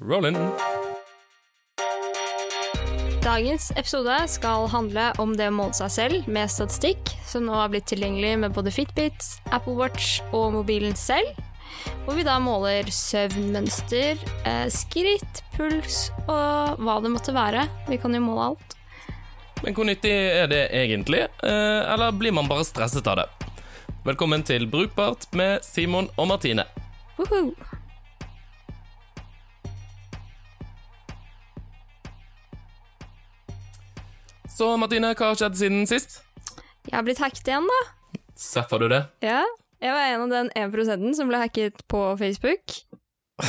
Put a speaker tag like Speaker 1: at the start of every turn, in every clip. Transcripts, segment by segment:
Speaker 1: Rollin.
Speaker 2: Dagens episode skal handle om det å måle seg selv med statistikk, som nå har blitt tilgjengelig med både Fitbit, Apple Watch og mobilen selv. Hvor vi da måler søvnmønster, eh, skritt, puls og hva det måtte være. Vi kan jo måle alt.
Speaker 1: Men hvor nyttig er det egentlig, eh, eller blir man bare stresset av det? Velkommen til Brukbart med Simon og Martine.
Speaker 2: Woohoo!
Speaker 1: Så Martine, hva har skjedd siden sist?
Speaker 2: Jeg har blitt hacket igjen, da.
Speaker 1: Seffer du det?
Speaker 2: Ja. Jeg var en av den 1 som ble hacket på Facebook.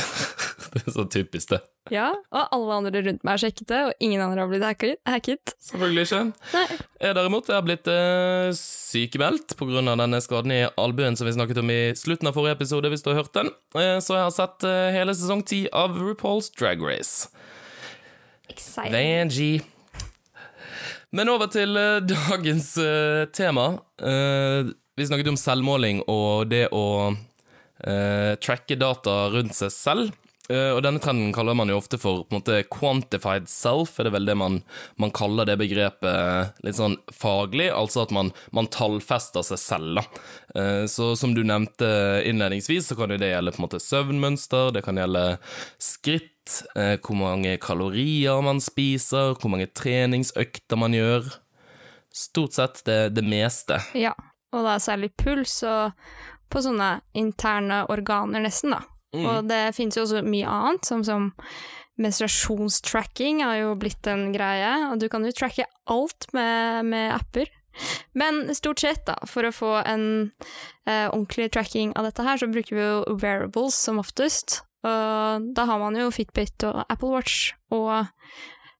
Speaker 1: Det er så typisk, det.
Speaker 2: Ja, Og alle andre rundt meg har sjekket det, og ingen andre har blitt hacket.
Speaker 1: Selvfølgelig ikke.
Speaker 2: Nei.
Speaker 1: Jeg derimot jeg har blitt eh, sykemeldt pga. denne skaden i albuen som vi snakket om i slutten av forrige episode, hvis du har hørt den. Eh, så jeg har sett eh, hele sesong ti av RuPaul's Drag Race.
Speaker 2: Exciting.
Speaker 1: Vanji. Men over til eh, dagens eh, tema. Eh, vi snakket om selvmåling og det å tracke data rundt seg selv. Og denne trenden kaller man jo ofte for på en måte quantified self, er det vel det man, man kaller det begrepet litt sånn faglig, altså at man, man tallfester seg selv, da. Så som du nevnte innledningsvis, så kan jo det gjelde på en måte søvnmønster, det kan gjelde skritt, eh, hvor mange kalorier man spiser, hvor mange treningsøkter man gjør. Stort sett det, det meste.
Speaker 2: Ja, og da særlig puls og på sånne interne organer, nesten, da. Og det finnes jo også mye annet, som, som menstruasjonstracking har jo blitt en greie, og du kan jo tracke alt med, med apper. Men stort sett, da, for å få en eh, ordentlig tracking av dette her, så bruker vi jo wearables som oftest. Og da har man jo Fitbit og Apple Watch og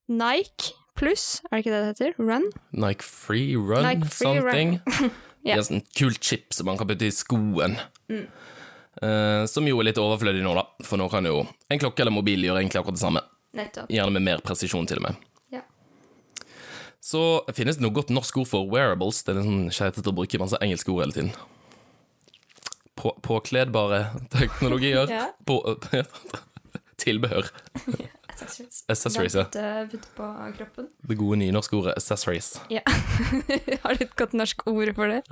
Speaker 2: Nike pluss, er det ikke det det heter? Run?
Speaker 1: Nike Free Run,
Speaker 2: Nike Free
Speaker 1: something.
Speaker 2: Ja.
Speaker 1: Det er sånn kult chip som man kan putte i skoen. Eh, som jo er litt overflødig nå, da. For nå kan jo en klokke eller mobil gjøre egentlig akkurat det samme.
Speaker 2: Nettopp.
Speaker 1: Gjerne med mer presisjon, til og med.
Speaker 2: Ja.
Speaker 1: Så finnes det noe godt norsk ord for wearables. Det er sånn keitete å bruke masse engelske ord hele tiden. På, påkledbare teknologier.
Speaker 2: Ja.
Speaker 1: På, tilbehør. Accessories, ja.
Speaker 2: Putte, putte på kroppen.
Speaker 1: Det gode nynorske ordet accessories.
Speaker 2: Ja. har du et godt norsk ord for det?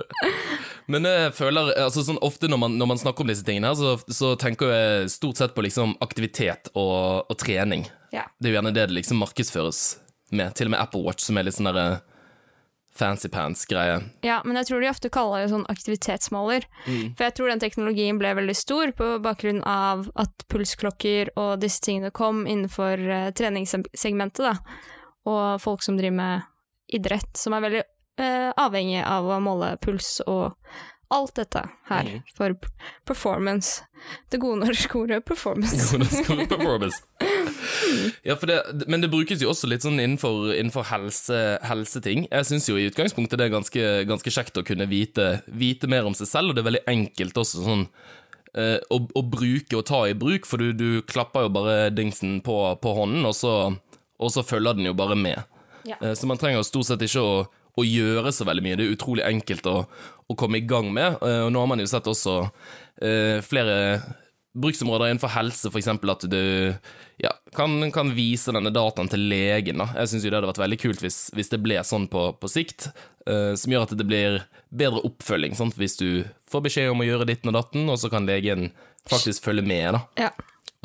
Speaker 1: Men jeg føler, altså sånn ofte når man, når man snakker om disse tingene, her, så, så tenker jeg stort sett på liksom aktivitet og, og trening.
Speaker 2: Ja.
Speaker 1: Det er jo gjerne det det liksom markedsføres med. Til og med Apple Watch, som er litt sånn derre fancy pants-greie.
Speaker 2: Ja, men jeg tror de ofte kaller det sånn aktivitetsmåler.
Speaker 1: Mm.
Speaker 2: For jeg tror den teknologien ble veldig stor på bakgrunn av at pulsklokker og disse tingene kom innenfor uh, treningssegmentet, da. Og folk som driver med idrett, som er veldig uh, avhengig av å måle puls og alt dette her
Speaker 1: Mm.
Speaker 2: for performance. Det gode norske ordet performance.
Speaker 1: Hvordan performance? Ja, for det, men det brukes jo også litt sånn innenfor, innenfor helse, helseting. Jeg syns jo i utgangspunktet det er ganske, ganske kjekt å kunne vite, vite mer om seg selv, og det er veldig enkelt også sånn eh, å, å bruke og ta i bruk, for du, du klapper jo bare dingsen på, på hånden, og så, og så følger den jo bare med.
Speaker 2: Ja.
Speaker 1: Eh, Så man trenger jo stort sett ikke å, å gjøre så veldig mye. Det er utrolig enkelt å, å komme i gang med. Eh, Og nå har man jo sett også eh, flere bruksområder innenfor helse, f.eks. at du ja, kan, kan vise denne dataen til legen. Da. Jeg syns det hadde vært veldig kult hvis, hvis det ble sånn på, på sikt, eh, som gjør at det blir bedre oppfølging. Sant? Hvis du får beskjed om å gjøre ditten og datten, og så kan legen faktisk følge med. Da.
Speaker 2: Ja.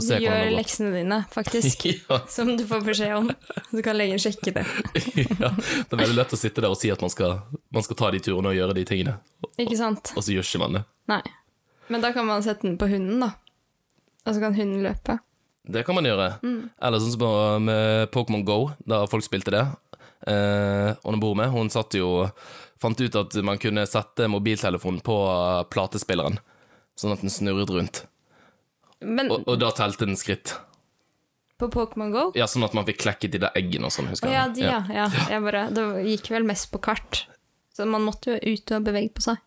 Speaker 1: Og se du
Speaker 2: gjør leksene dine, faktisk.
Speaker 1: ja,
Speaker 2: Som du får beskjed om. Så kan legen sjekke det.
Speaker 1: ja, det er veldig lett å sitte der og si at man skal, man skal ta de turene og gjøre de tingene,
Speaker 2: Ikke sant?
Speaker 1: og så gjør ikke man det.
Speaker 2: Nei. Men da kan man sette den på hunden, da. Og så kan hunden løpe.
Speaker 1: Det kan man gjøre. Eller sånn som med Pokémon Go, da folk spilte det. Eh, og bor med, hun satt jo Fant ut at man kunne sette mobiltelefonen på platespilleren, sånn at den snurret rundt.
Speaker 2: Men
Speaker 1: Og, og da telte den skritt.
Speaker 2: på Pokémon Go
Speaker 1: Ja, Sånn at man fikk klekket de der eggene og sånn, husker
Speaker 2: oh,
Speaker 1: ja,
Speaker 2: de, ja. ja. Jeg bare, det gikk vel mest på kart. Så man måtte jo ut og bevege på seg.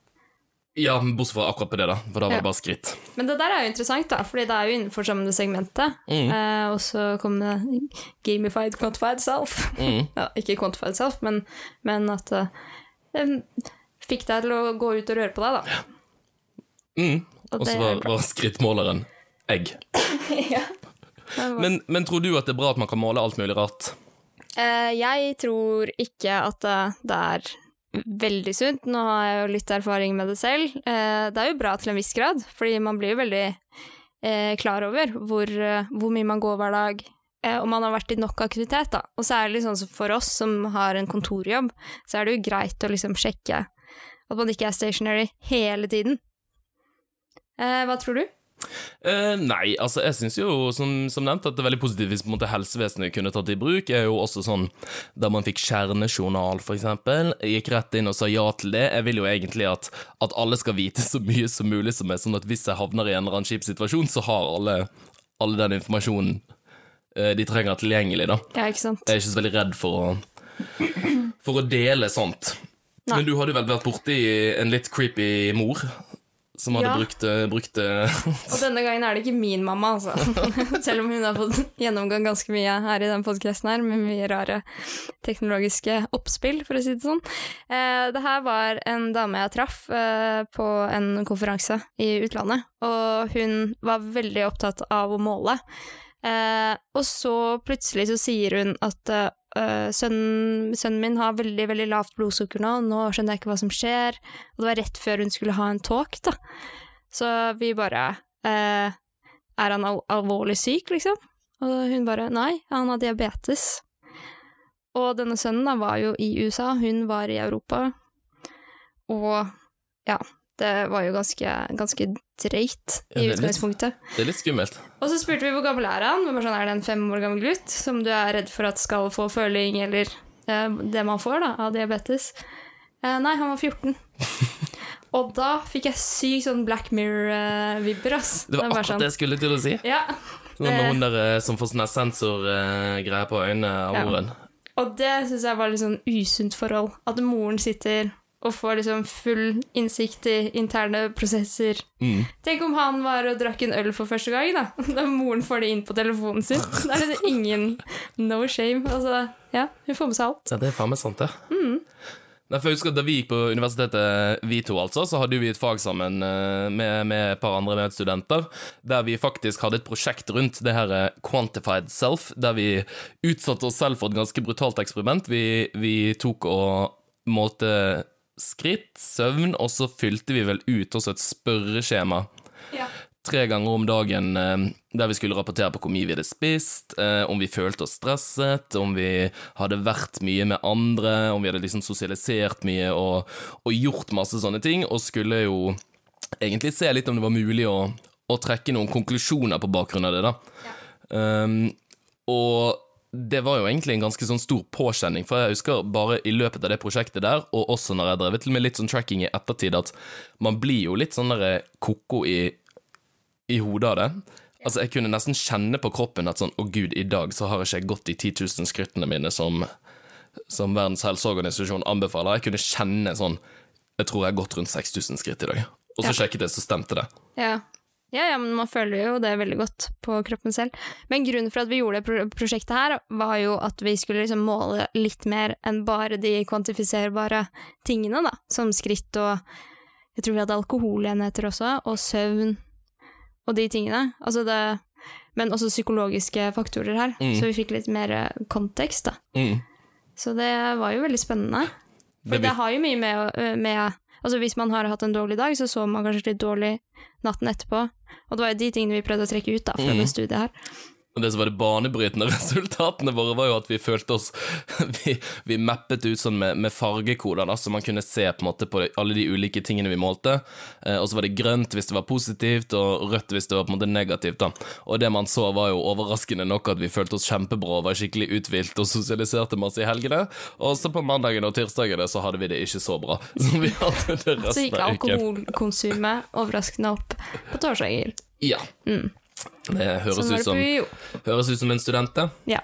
Speaker 1: ja, bortsett fra akkurat på det, da, for da var
Speaker 2: Ja.
Speaker 1: det bare skritt.
Speaker 2: Men det der er jo interessant, da, fordi det er jo innenfor samme segmentet.
Speaker 1: Mm.
Speaker 2: Eh, og så kom det gamified quantified self.
Speaker 1: Mm.
Speaker 2: ja, ikke quantified self, men, men at eh, det fikk deg til å gå ut og røre på deg, da.
Speaker 1: Mm.
Speaker 2: Og
Speaker 1: så var, var skrittmåleren egg.
Speaker 2: ja. Men,
Speaker 1: Men, tror du at det er bra at man kan måle alt mulig rart?
Speaker 2: Uh, jeg tror ikke at det er veldig sunt. Nå har jeg jo litt erfaring med det selv. Uh, det er jo bra til en viss grad, fordi man blir jo veldig uh, klar over hvor, hvor mye man går hver dag, og man har vært i nok aktivitet, da. Og særlig sånn som for oss som har en kontorjobb, så er det jo greit å liksom sjekke at man ikke er stationary hele tiden. Eh, hva tror du?
Speaker 1: Eh, nei, altså jeg syns jo som, som nevnt at det er veldig positivt hvis på en måte helsevesenet kunne tatt det i bruk. er jo også sånn da man fikk kjernejournal, for eksempel. Gikk rett inn og sa ja til det. Jeg vil jo egentlig at, at alle skal vite så mye som mulig som er sånn at hvis jeg havner i en eller annen kjip situasjon, så har alle, alle den informasjonen uh, de trenger tilgjengelig, da.
Speaker 2: Ja, ikke sant?
Speaker 1: Jeg er ikke så veldig redd for å, for å dele sånt.
Speaker 2: Nei.
Speaker 1: Men du hadde vel vært borti en litt creepy mor som hadde
Speaker 2: Ja.
Speaker 1: brukt, eh, brukt eh,
Speaker 2: Og denne gangen er det ikke min mamma, altså. Selv om hun har fått gjennomgang ganske mye her i den podkasten her, med mye rare teknologiske oppspill, for å si det sånn. Eh, det her var en dame jeg traff eh, på en konferanse i utlandet, og hun var veldig opptatt av å måle. Eh, og så plutselig så sier hun at eh, sønnen, sønnen min har veldig, veldig lavt blodsukker nå, nå skjønner jeg ikke hva som skjer. Og det var rett før hun skulle ha en talk, da. Så vi bare eh, Er han al alvorlig syk, liksom? Og hun bare Nei, han har diabetes. Og denne sønnen da var jo i USA, hun var i Europa. Og ja, det var jo ganske, ganske
Speaker 1: Ja, det
Speaker 2: i
Speaker 1: litt-
Speaker 2: utgangspunktet.
Speaker 1: Det er litt skummelt.
Speaker 2: Og så spurte vi hvor gammel er han. Sånn, er det en fem år gammel gutt som du er redd for at skal få føling eller eh, det man får da, av diabetes? Eh, nei, han var 14. Og da fikk jeg sykt sånn Black Mirror-vibber, ass.
Speaker 1: Det var
Speaker 2: akkurat
Speaker 1: akkurat det jeg skulle til å si.
Speaker 2: Ja,
Speaker 1: Sånn med hun der eh, som får sånn sensorgreier på øynene av
Speaker 2: Ja. og det syns jeg var litt sånn usunt forhold. At moren sitter og får liksom full innsikt i interne prosesser.
Speaker 1: Mm.
Speaker 2: Tenk om han var og drakk en øl for første gang, da. Da moren får det inn på telefonen sin. Da er det ingen no shame. Altså, ja, hun får med seg alt.
Speaker 1: Ja, det er faen meg sant, det.
Speaker 2: Mm.
Speaker 1: Husker at Da vi gikk på universitetet, vi to altså, så hadde vi et fag sammen eh, med, med et par andre medstudenter, der vi faktisk hadde et prosjekt rundt det her eh, quantified self, der vi utsatte oss selv for et ganske brutalt eksperiment. Vi, vi tok og målte skritt, søvn, og så fylte vi vel ut også et spørreskjema
Speaker 2: Ja.
Speaker 1: tre ganger om dagen eh, der vi skulle rapportere på hvor mye vi hadde spist, eh, om vi følte oss stresset, om vi hadde vært mye med andre, om vi hadde liksom sosialisert mye og, og gjort masse sånne ting, og skulle jo egentlig se litt om det var mulig å, å trekke noen konklusjoner på bakgrunn av det, da. Um, og det var jo egentlig en ganske sånn stor påkjenning, for jeg husker bare i løpet av det prosjektet der, og også når jeg drevet med litt sånn tracking i ettertid, at man blir jo litt sånn der koko i, i hodet av det. Altså, jeg kunne nesten kjenne på kroppen at sånn, å gud, i dag så har jeg ikke gått de 10 000 skrittene mine som, som Verdens helseorganisasjon anbefaler. Jeg kunne kjenne sånn, jeg tror jeg har gått rundt 6000 skritt i dag. Og så
Speaker 2: Ja.
Speaker 1: sjekket jeg, så stemte det.
Speaker 2: Ja. Ja, ja, men man føler jo det veldig godt på kroppen selv. Men grunnen for at vi gjorde det prosjektet her, var jo at vi skulle liksom måle litt mer enn bare de kvantifiserbare tingene, da, som skritt og Jeg tror vi hadde alkoholenheter også, og søvn og de tingene. Altså det Men også psykologiske faktorer her,
Speaker 1: Mm.
Speaker 2: så vi fikk litt mer eh, kontekst, da.
Speaker 1: Mm.
Speaker 2: Så det var jo veldig spennende. For
Speaker 1: Det
Speaker 2: det, har jo mye med, med Altså Hvis man har hatt en dårlig dag, så sover man kanskje litt dårlig natten etterpå. Og det var jo de tingene vi prøvde å trekke ut da, fra
Speaker 1: Mm.
Speaker 2: det studiet her.
Speaker 1: Og det som var det banebrytende resultatene våre, var jo at vi følte oss Vi, vi mappet ut sånn med, med fargekoder, da, så man kunne se på en måte på alle de ulike tingene vi målte. Eh, og så var det grønt hvis det var positivt, og rødt hvis det var på en måte negativt. da. Og det man så, var jo overraskende nok at vi følte oss kjempebra, var skikkelig uthvilt og sosialiserte masse i helgene. Og så på mandagen og tirsdagene så hadde vi det ikke så bra. som vi hadde det resten av uken.
Speaker 2: alkoholkonsumet overraskende opp på torsdager.
Speaker 1: Ja.
Speaker 2: Mm.
Speaker 1: Det høres
Speaker 2: Sånn
Speaker 1: ut, som, høres ut som en student, det.
Speaker 2: Ja.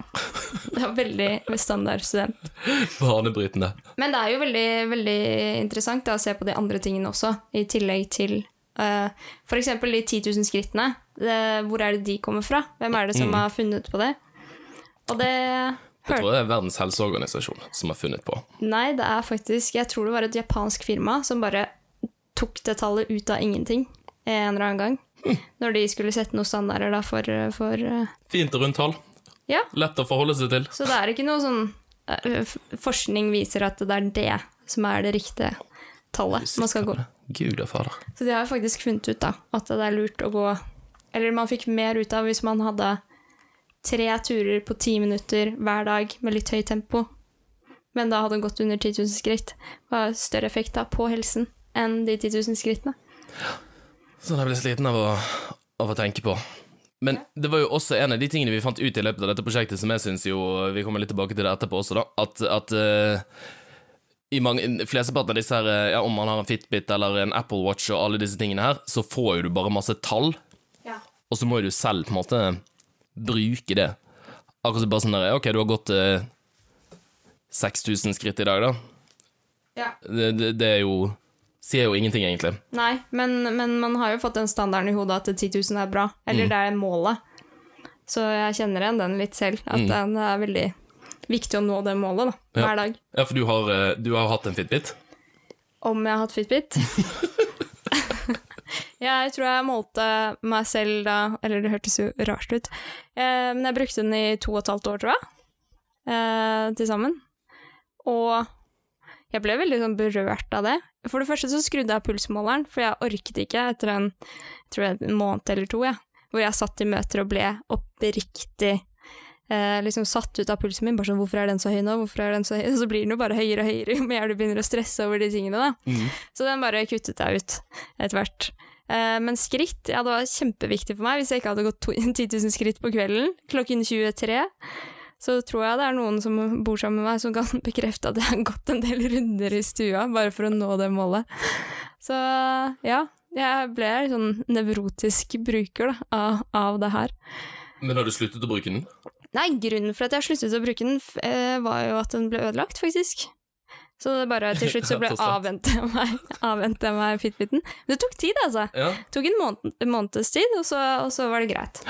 Speaker 2: Det er veldig standard student.
Speaker 1: Banebrytende.
Speaker 2: Men det er jo veldig, veldig interessant da, å se på de andre tingene også, i tillegg til uh, for eksempel de 10 000 skrittene. Det, hvor er det de kommer fra? Hvem er det som
Speaker 1: Mm.
Speaker 2: har funnet på det? Og det
Speaker 1: Det tror jeg er Verdens helseorganisasjon som har funnet på.
Speaker 2: Nei, det er faktisk Jeg tror det var et japansk firma som bare tok det tallet ut av ingenting en eller annen gang. Når de skulle sette noen standarder da for, for eh,
Speaker 1: Fint og rundt tall.
Speaker 2: Ja.
Speaker 1: Lett å forholde seg til.
Speaker 2: Så det er ikke noe sånn eh, Forskning viser at det er det som er det riktige tallet man skal gå.
Speaker 1: Gud og fader.
Speaker 2: Så de har faktisk funnet ut da, at det er lurt å gå Eller man fikk mer ut av hvis man hadde tre turer på ti minutter hver dag med litt høyt tempo, men da hadde gått under 10 000 skritt. Det var større effekt da på helsen enn de 10 000 skrittene.
Speaker 1: Sånn jeg ble sliten av å, av å tenke på. Men det var jo også en av de tingene vi fant ut i løpet av dette prosjektet, som jeg syns jo Vi kommer litt tilbake til det etterpå også, da. At, at uh, i mange, flesteparten av disse her, eh, ja, om man har en Fitbit eller en Apple Watch og alle disse tingene her, så får jo du bare masse tall,
Speaker 2: Ja.
Speaker 1: og så må jo du selv på en måte bruke det. Akkurat som bare sånn der OK, du har gått uh, 6000 skritt i dag, da.
Speaker 2: ja.
Speaker 1: Det, det, det er jo Sier jo ingenting, egentlig.
Speaker 2: Nei, men, men man har jo fått den standarden i hodet at 10 000 er bra. Eller det er målet. Så jeg kjenner igjen den litt selv. At den er veldig viktig å nå det målet da,
Speaker 1: Ja.
Speaker 2: hver dag.
Speaker 1: Ja, for du har, eh, du har hatt en Fitbit?
Speaker 2: Om jeg har hatt Fitbit? jeg tror jeg målte meg selv da Eller det hørtes jo rart ut. Eh, men jeg brukte den i to og et halvt år, tror jeg. Eh, til sammen. Og jeg ble veldig sånn berørt av det. For det første så skrudde jeg pulsmåleren, for jeg orket ikke etter en, jeg en måned eller to, ja, hvor jeg satt i møter og ble oppriktig eh, liksom satt ut av pulsen min. Bare sånn 'Hvorfor er den så høy nå?' Hvorfor er den Så høy? Og så blir den jo bare høyere og høyere jo mer du begynner å stresse over de tingene. da.
Speaker 1: Mm.
Speaker 2: Så den bare kuttet jeg ut etter hvert. Eh, men skritt, ja, det var kjempeviktig for meg. Hvis jeg ikke hadde gått to- 10 000 skritt på kvelden klokken 23, så tror jeg det er noen som bor sammen med meg som kan bekrefte at jeg har gått en del runder i stua bare for å nå det målet. Så ja, jeg ble en sånn nevrotisk bruker da, av, av det her.
Speaker 1: Men har du sluttet å bruke den?
Speaker 2: Nei, grunnen for at jeg sluttet å bruke den, eh, var jo at den ble ødelagt, faktisk. Så det bare til slutt så ble avvente meg, avvente meg Fitbiten. Men det tok tid, altså.
Speaker 1: Ja.
Speaker 2: Det tok en, måned, måneds tid, og så, og så var det greit.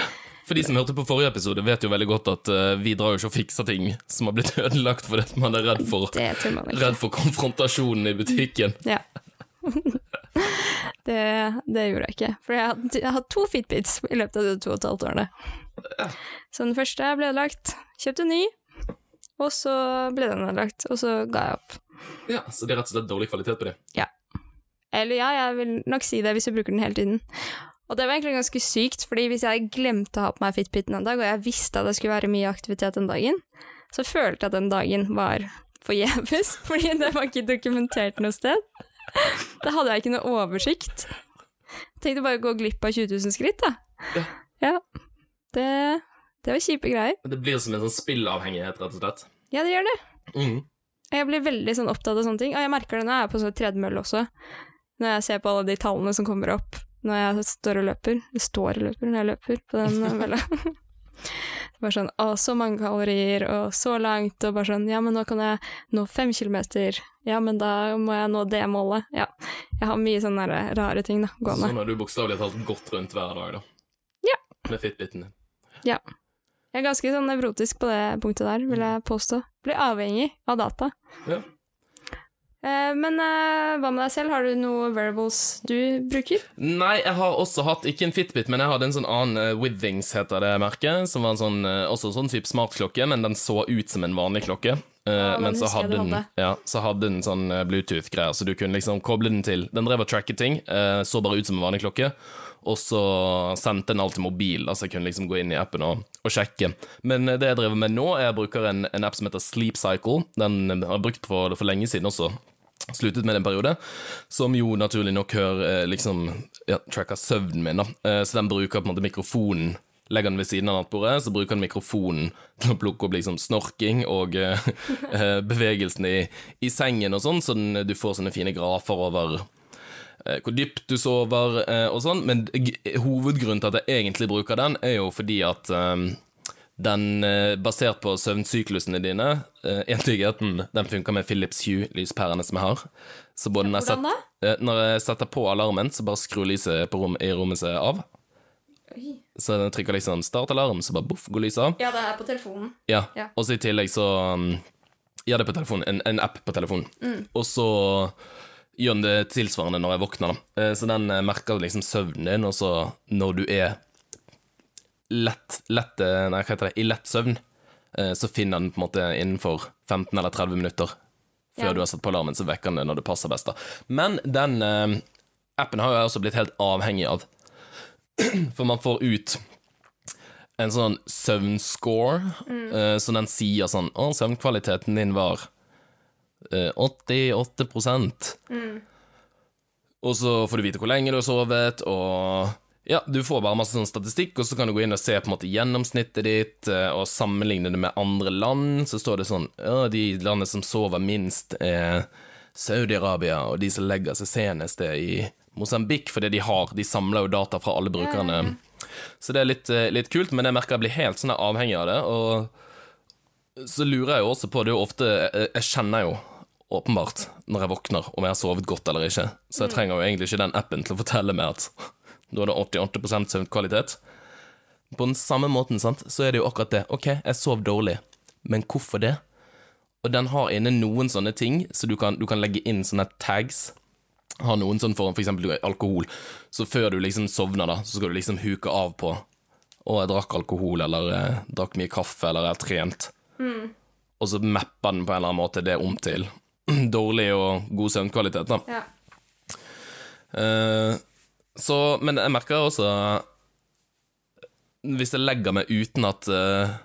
Speaker 1: For de som hørte på forrige episode, vet jo veldig godt at uh, vi drar jo ikke og fikser ting som har blitt ødelagt fordi man er redd for, redd for konfrontasjonen i butikken.
Speaker 2: Ja. det, det gjorde jeg ikke. For jeg har, jeg har to Fitbits i løpet av de to og et halvt årene. Så den første ble ødelagt, kjøpte en ny, og så ble den ødelagt, og så ga jeg opp.
Speaker 1: Ja, Så det er rett og slett dårlig kvalitet på det. Ja.
Speaker 2: Eller ja, jeg vil nok si det hvis du bruker den hele tiden. Og det var egentlig ganske sykt, fordi hvis jeg glemte å ha på meg Fitbiten en dag, og jeg visste at det skulle være mye aktivitet den dagen, så følte jeg at den dagen var forgjeves, fordi det var ikke dokumentert noe sted. Da hadde jeg ikke noe oversikt. Jeg tenkte bare å gå glipp av 20 000 skritt, da.
Speaker 1: Ja.
Speaker 2: Ja. Det, det var kjipe greier.
Speaker 1: Det blir som en sånn spillavhengighet, rett og slett.
Speaker 2: Ja, det gjør det.
Speaker 1: Mm.
Speaker 2: Jeg blir veldig sånn opptatt av sånne ting, og jeg merker det når jeg er på sånn tredemølle også. Når jeg ser på alle de tallene som kommer opp når jeg står og løper. Det står og løper når jeg løper på den eh, mølla. bare sånn Å, så mange kalorier, og så langt, og bare sånn Ja, men nå kan jeg nå fem kilometer. Ja, men da må jeg nå det målet. Ja. Jeg har mye sånne rare ting, da, gående.
Speaker 1: Sånn har du bokstavelig talt gått rundt hver dag, da.
Speaker 2: Ja.
Speaker 1: Med Fitbiten din. Ja.
Speaker 2: Jeg er ganske sånn nevrotisk på det punktet der, vil jeg påstå. Blir avhengig av data.
Speaker 1: Ja.
Speaker 2: Eh, men eh, hva med deg selv? Har du noe variables du bruker?
Speaker 1: Nei, jeg har også hatt, ikke en Fitbit, men jeg hadde en sånn annen uh, Withings, heter det merket, som var en sånn, eh, også sånn type smartklokke, men den så ut som en vanlig klokke. Eh,
Speaker 2: den
Speaker 1: men så hadde, den, ja, så hadde den sånn eh, Bluetooth-greier, så du kunne liksom koble den til. Den drev og tracket ting, eh, så bare ut som en vanlig klokke, og så sendte den alt til mobil, så jeg kunne liksom gå inn i appen og, og sjekke. Men eh, det jeg driver med nå, jeg bruker en, en app som heter Sleep Cycle. Den eh, har jeg brukt for, for lenge siden også. Sluttet med en periode, som jo naturlig nok hører eh, liksom ja, tracker søvnen min, da. Eh, så den bruker på en måte mikrofonen Legger den ved siden av nattbordet, så bruker den mikrofonen til å plukke opp liksom snorking og eh, bevegelsen i, i sengen og sånn, så den, du får sånne fine grafer over hvor dypt du sover og sånn, men hovedgrunnen til at jeg egentlig bruker den, er jo fordi at eh, den, eh, basert på søvnsyklusene dine, eh, entydigheten, den funker med Philips Hue-lyspærene som jeg har. Så både når jeg, set, eh, når jeg setter på alarmen, så bare skrur lyset på rom, i rommet seg av. Så den trykker liksom start alarm, så bare boff, går lyset av.
Speaker 2: Ja, det er på telefonen.
Speaker 1: Ja,
Speaker 2: Ja.
Speaker 1: og så i tillegg så um, Ja, det er på telefonen, en, en app på telefonen.
Speaker 2: Mm.
Speaker 1: Og så gjør den det tilsvarende når jeg våkner. da. Eh, Så den merker liksom søvnen din, og så når du er lett, lett eh, Nei, hva heter det? I lett søvn, eh, så finner den på en måte innenfor 15 eller 30 minutter før
Speaker 2: Ja.
Speaker 1: du har satt på alarmen, så vekker den det når det passer best. da. Men den eh, appen har jeg også blitt helt avhengig av. For man får ut en sånn søvnscore, eh, så den sier sånn Å, søvnkvaliteten din var eh, 88% Og så får du vite hvor lenge du har sovet, og ja, du får bare masse sånn statistikk, og så kan du gå inn og se på en måte gjennomsnittet ditt, eh, og sammenligne det med andre land. Så står det sånn Ja, de landene som sover minst, er Saudi-Arabia, og de som legger seg senest, er i Mosambik, fordi de har De samler jo data fra alle brukerne. Så det er litt, eh, litt kult, men jeg merker jeg blir helt sånn avhengig av det, og så lurer jeg jo også på Det er jo ofte Jeg, jeg kjenner jo åpenbart når jeg våkner om jeg har sovet godt eller ikke, så jeg trenger jo egentlig ikke den appen til å fortelle meg at da er det 88% søvnkvalitet. På den samme måten, sant, så er det jo akkurat det. Ok, jeg sov dårlig, men hvorfor det? Og den har inne noen sånne ting, så du kan, du kan legge inn sånne tags. Har noen sånn for, for eksempel alkohol. Så før du liksom sovner, da, så skal du liksom huke av på Å, jeg drakk alkohol, eller jeg drakk mye kaffe, eller jeg har trent. Og så mapper den på en eller annen måte det om til dårlig og god søvnkvalitet, da.
Speaker 2: Ja.
Speaker 1: Eh, så, men jeg merker også Hvis jeg legger meg uten at uh,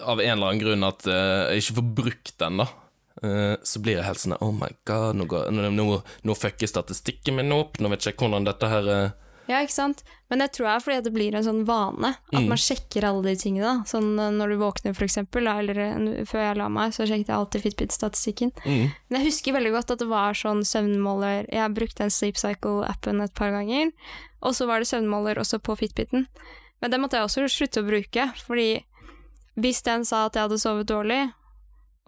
Speaker 1: Av en eller annen grunn at uh, jeg ikke får brukt den, da. uh, så blir jeg helt sånn Oh my god, nå, går, nå, nå, fucker statistikken min opp. Nå vet jeg ikke hvordan dette her eh,
Speaker 2: Ja, ikke sant? Men det tror jeg er fordi det blir en sånn vane. At
Speaker 1: Mm.
Speaker 2: man sjekker alle de tingene. da. Sånn eh, når du våkner, for eksempel, da, eller eh, før jeg la meg, så sjekket jeg alltid Fitbit-statistikken.
Speaker 1: mm,
Speaker 2: Men jeg husker veldig godt at det var sånn søvnmåler Jeg brukte en den Sleep Cycle-appen et par ganger, og så var det søvnmåler også på Fitbiten. Men den måtte jeg også slutte å bruke, fordi hvis den sa at jeg hadde sovet dårlig,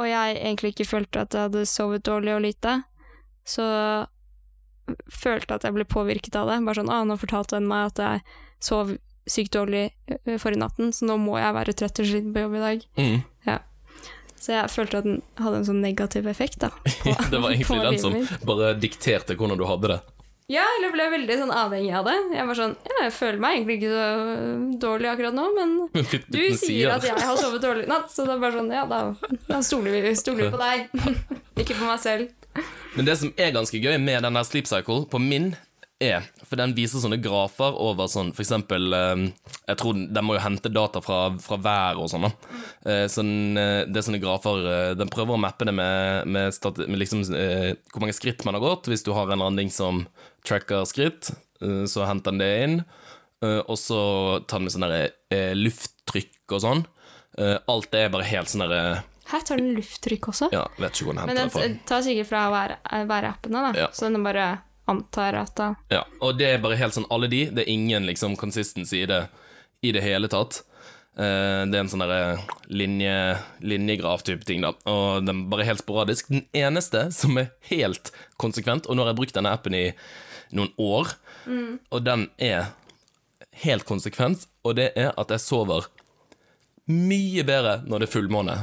Speaker 2: og jeg egentlig ikke følte at jeg hadde sovet dårlig og lite, så følte at jeg ble påvirket av det. Bare sånn 'Å, nå fortalte den meg at jeg sov sykt dårlig forrige natten, så nå må jeg være trøtt og sliten på jobb i dag'.
Speaker 1: mm.
Speaker 2: Så jeg følte at den hadde en sånn negativ effekt, da. På,
Speaker 1: Det var egentlig den som bare dikterte hvordan du hadde det.
Speaker 2: Ja, eller ble veldig sånn avhengig av det. Jeg var sånn Ja, jeg føler meg egentlig ikke så dårlig akkurat nå, men du sier at jeg har sovet dårlig i natt, så det er bare sånn Ja, da, da stoler vi stoler på deg. ikke på meg selv.
Speaker 1: Men det som er ganske gøy med den der Sleep Cycle, på min, er For den viser sånne grafer over sånn For eksempel eh, Jeg tror den, må jo hente data fra, fra været og sånn, da. Sånn, det er sånne grafer Den prøver å mappe det med, med, stat, med liksom, hvor mange skritt man har gått. Hvis du har en eller annen ting som tracker skritt, så henter den det inn. Og så tar den med sånn lufttrykk og sånn. Alt det er bare helt sånn derre
Speaker 2: Her tar den lufttrykk også.
Speaker 1: Ja, vet ikke hvor den
Speaker 2: Men
Speaker 1: henter fra.
Speaker 2: den tar sikkert fra være- værappene, da.
Speaker 1: Ja.
Speaker 2: Så den bare antar at da
Speaker 1: Ja, og det er bare helt sånn alle de. Det er ingen liksom consistency i det i det hele tatt. Eh, det er en sånn derre linje, linjegraf-type ting, da. Og den bare helt sporadisk. Den eneste som er helt konsekvent, og nå har jeg brukt denne appen i noen år, og den er helt konsekvent, og det er at jeg sover mye bedre når det er fullmåne.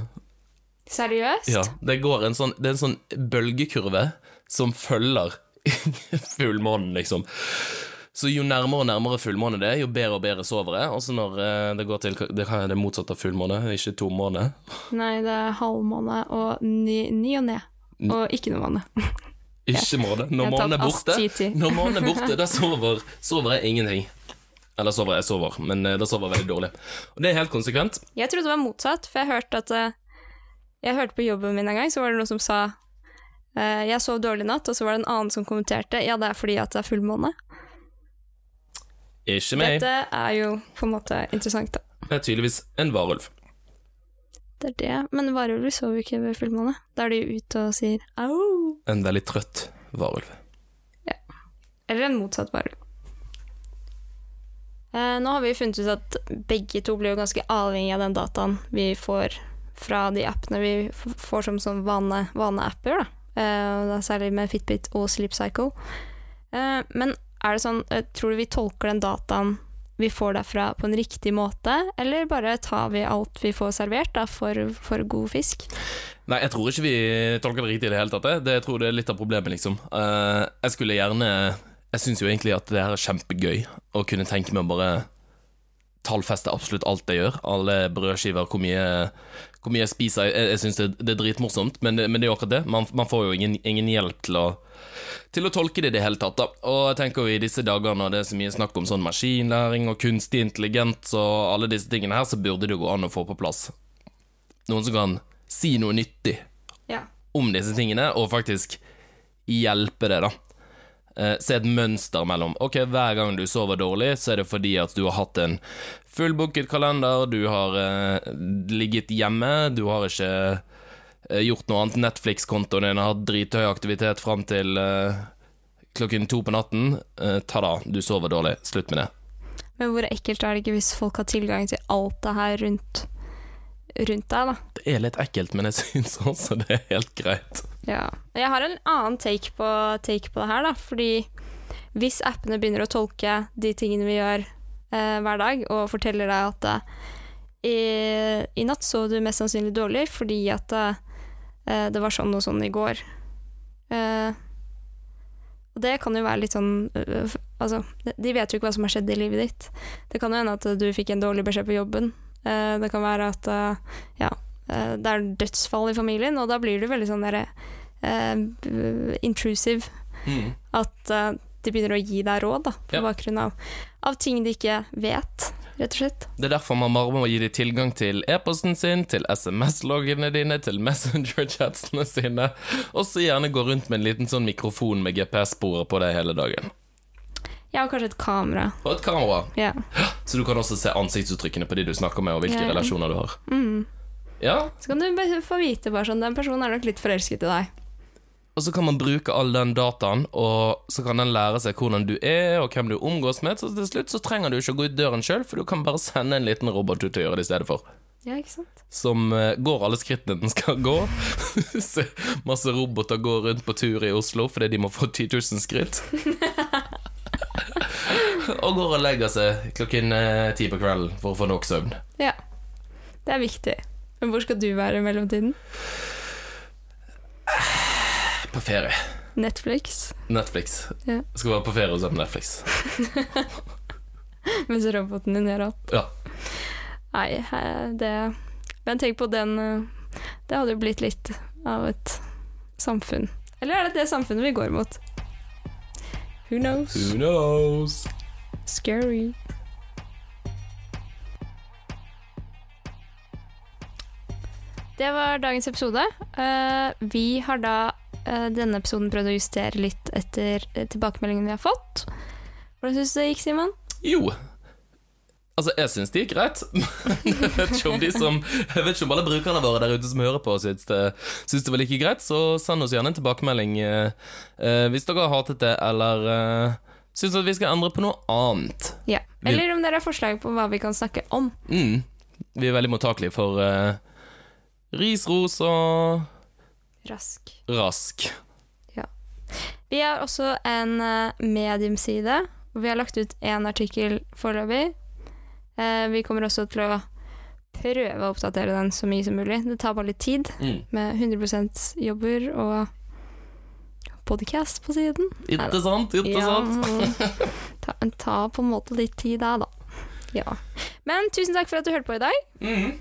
Speaker 2: Seriøst?
Speaker 1: Ja, det går en sånn Det er en sånn bølgekurve som følger fullmånen, liksom. Så jo nærmere og nærmere fullmåne det er, jo bedre og bedre sover jeg. Også når eh, det går til Det er det motsatte av fullmåne, ikke tommåne.
Speaker 2: Nei, det er halvmåne og ny, ny og ned. Og ikke noe måne.
Speaker 1: Ikke måne. Når månen er borte. Når månen er borte, da sover, sover jeg ingenting. Eller sover jeg sover, men eh, da sover jeg veldig dårlig. Og det er helt konsekvent.
Speaker 2: Jeg trodde det var motsatt, for jeg hørte at eh, Jeg hørte på jobben min en gang, så var det noen som sa eh, jeg sov dårlig natt, og så var det en annen som kommenterte ja, det er fordi at det er fullmåne.
Speaker 1: Ikke meg.
Speaker 2: Dette er jo på en måte interessant, da.
Speaker 1: Det er tydeligvis en varulv.
Speaker 2: Det er det, men varulver sover jo ikke ved fullmåne. Da er de jo ute og sier au.
Speaker 1: En veldig trøtt varulv. Ja.
Speaker 2: Eller en motsatt varulv. Eh, nå har vi funnet ut at begge to blir jo ganske avhengig av den dataen vi får fra de appene vi får som som vane, vaneapper, da. Eh, særlig med Fitbit og Sleep Cycle. Eh, men er det sånn, eh, tror du vi tolker den dataen vi får derfra på en riktig måte, eller bare tar vi alt vi får servert da, for, for god fisk?
Speaker 1: Nei, jeg tror ikke vi tolker det riktig i det hele tatt. det jeg tror det er litt av problemet, liksom. Uh, jeg skulle gjerne Jeg syns jo egentlig at det her er kjempegøy å kunne tenke meg å bare tallfeste absolutt alt jeg gjør. Alle brødskiver, hvor mye, hvor mye jeg spiser. Jeg, jeg syns det, det er dritmorsomt, men, men det er jo akkurat det. Man, man får jo ingen, ingen hjelp til å til å tolke det i det hele tatt. da. Og jeg tenker jo i disse dager når det er så mye snakk om sånn maskinlæring og kunstig intelligens og alle disse tingene her, så burde det jo gå an å få på plass noen som kan si noe nyttig
Speaker 2: Ja.
Speaker 1: om disse tingene, og faktisk hjelpe det, da. Eh, se et mønster mellom Ok, hver gang du sover dårlig, så er det fordi at du har hatt en fullbooket kalender, du har eh, ligget hjemme, du har ikke eh, gjort noe annet. Netflix-kontoen din har hatt drithøy aktivitet fram til eh, klokken to på natten. Eh, ta da, du sover dårlig. Slutt med det.
Speaker 2: Men hvor ekkelt er det ikke hvis folk har tilgang til alt det her rundt, rundt deg, da?
Speaker 1: Det er litt ekkelt, men jeg syns også det er helt greit.
Speaker 2: Ja. Jeg har en annen take på, take på det her, da. Fordi hvis appene begynner å tolke de tingene vi gjør eh, hver dag, og forteller deg at eh, i, i natt så du mest sannsynlig dårlig fordi at eh, det var sånn og sånn i går. Eh, og det kan jo være litt sånn øh, Altså, de vet jo ikke hva som har skjedd i livet ditt. Det kan jo hende at du fikk en dårlig beskjed på jobben. Eh, det kan være at eh, ja, eh, det er dødsfall i familien, og da blir du veldig sånn derre uh, intrusive. At eh, de begynner å gi deg råd da, på
Speaker 1: Ja.
Speaker 2: bakgrunn av, av ting de ikke vet, rett og slett.
Speaker 1: Det er derfor man bare må gi dem tilgang til e-posten sin, til SMS-loggene dine, til Messenger-chatsene sine, og så gjerne gå rundt med en liten sånn mikrofon med GPS-sporer på deg hele dagen.
Speaker 2: Ja, og kanskje et kamera.
Speaker 1: Og et kamera,
Speaker 2: Ja.
Speaker 1: så du kan også se ansiktsuttrykkene på de du snakker med, og hvilke
Speaker 2: Ja, ja.
Speaker 1: relasjoner du har.
Speaker 2: Mm.
Speaker 1: Ja,
Speaker 2: Så kan du få vite bare sånn, den personen er nok litt forelsket i deg.
Speaker 1: og så kan man bruke all den dataen, og så kan den lære seg hvordan du er, og hvem du omgås med, så til slutt så trenger du ikke å gå ut døren sjøl, for du kan bare sende en liten robot ut å gjøre det i stedet for.
Speaker 2: Ja, ikke sant?
Speaker 1: som uh, går alle skrittene den skal gå. Se masse roboter går rundt på tur i Oslo fordi de må få 10 000 skritt. og går og legger seg klokken eh, ti på kvelden for å få nok søvn.
Speaker 2: Ja. Det er viktig. Men hvor skal du være i mellomtiden?
Speaker 1: På ferie.
Speaker 2: Netflix?
Speaker 1: Netflix.
Speaker 2: Ja.
Speaker 1: Skal være på ferie og se på Netflix.
Speaker 2: Mens roboten din gjør alt?
Speaker 1: Ja.
Speaker 2: Nei, eh, det Men tenk på den eh, Det hadde jo blitt litt av et samfunn. Eller er det det samfunnet vi går mot? Who knows?
Speaker 1: Who knows?
Speaker 2: Scary. Det var dagens episode. Eh, vi har da eh, denne episoden prøvd å justere litt etter eh, tilbakemeldingen vi har fått. Hvordan syns du det gikk, Simon?
Speaker 1: Jo. Altså, jeg syns det gikk greit. Jeg vet ikke om de som Jeg vet ikke om alle brukerne våre der ute som hører på, syns det, syns det var like greit. Så send oss gjerne en tilbakemelding eh, eh, hvis dere har hatet det, eller uh, syns at vi skal endre på noe annet.
Speaker 2: Ja. Eller om dere har forslag på hva vi kan snakke om.
Speaker 1: Mm. Vi er veldig mottakelige for uh, ris, ros og
Speaker 2: Rask.
Speaker 1: rask.
Speaker 2: Vi har også en uh, mediumside, og vi har lagt ut én artikkel foreløpig. Uh, vi kommer også til å prøve å oppdatere den så mye som mulig. Det tar bare litt tid,
Speaker 1: Mm.
Speaker 2: med 100% jobber og podcast på siden.
Speaker 1: Ikke sant? Ikke sant?
Speaker 2: Ja, ta, ta på en måte litt tid der, da. Ja. Men tusen takk for at du hørte på i dag.
Speaker 1: Mm.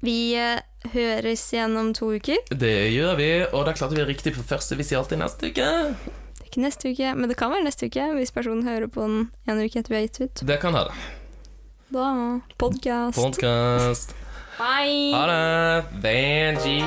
Speaker 2: Vi eh, høres igjen om to uker.
Speaker 1: Det gjør vi, og det er klart vi er riktig på første. Vi sier alltid neste uke.
Speaker 2: Det er ikke neste uke, men det kan være neste uke hvis personen hører på den en uke etter vi har gitt ut.
Speaker 1: Det kan det.
Speaker 2: Da podcast.
Speaker 1: Podkast.
Speaker 2: Bye!
Speaker 1: Ha det. Vanji.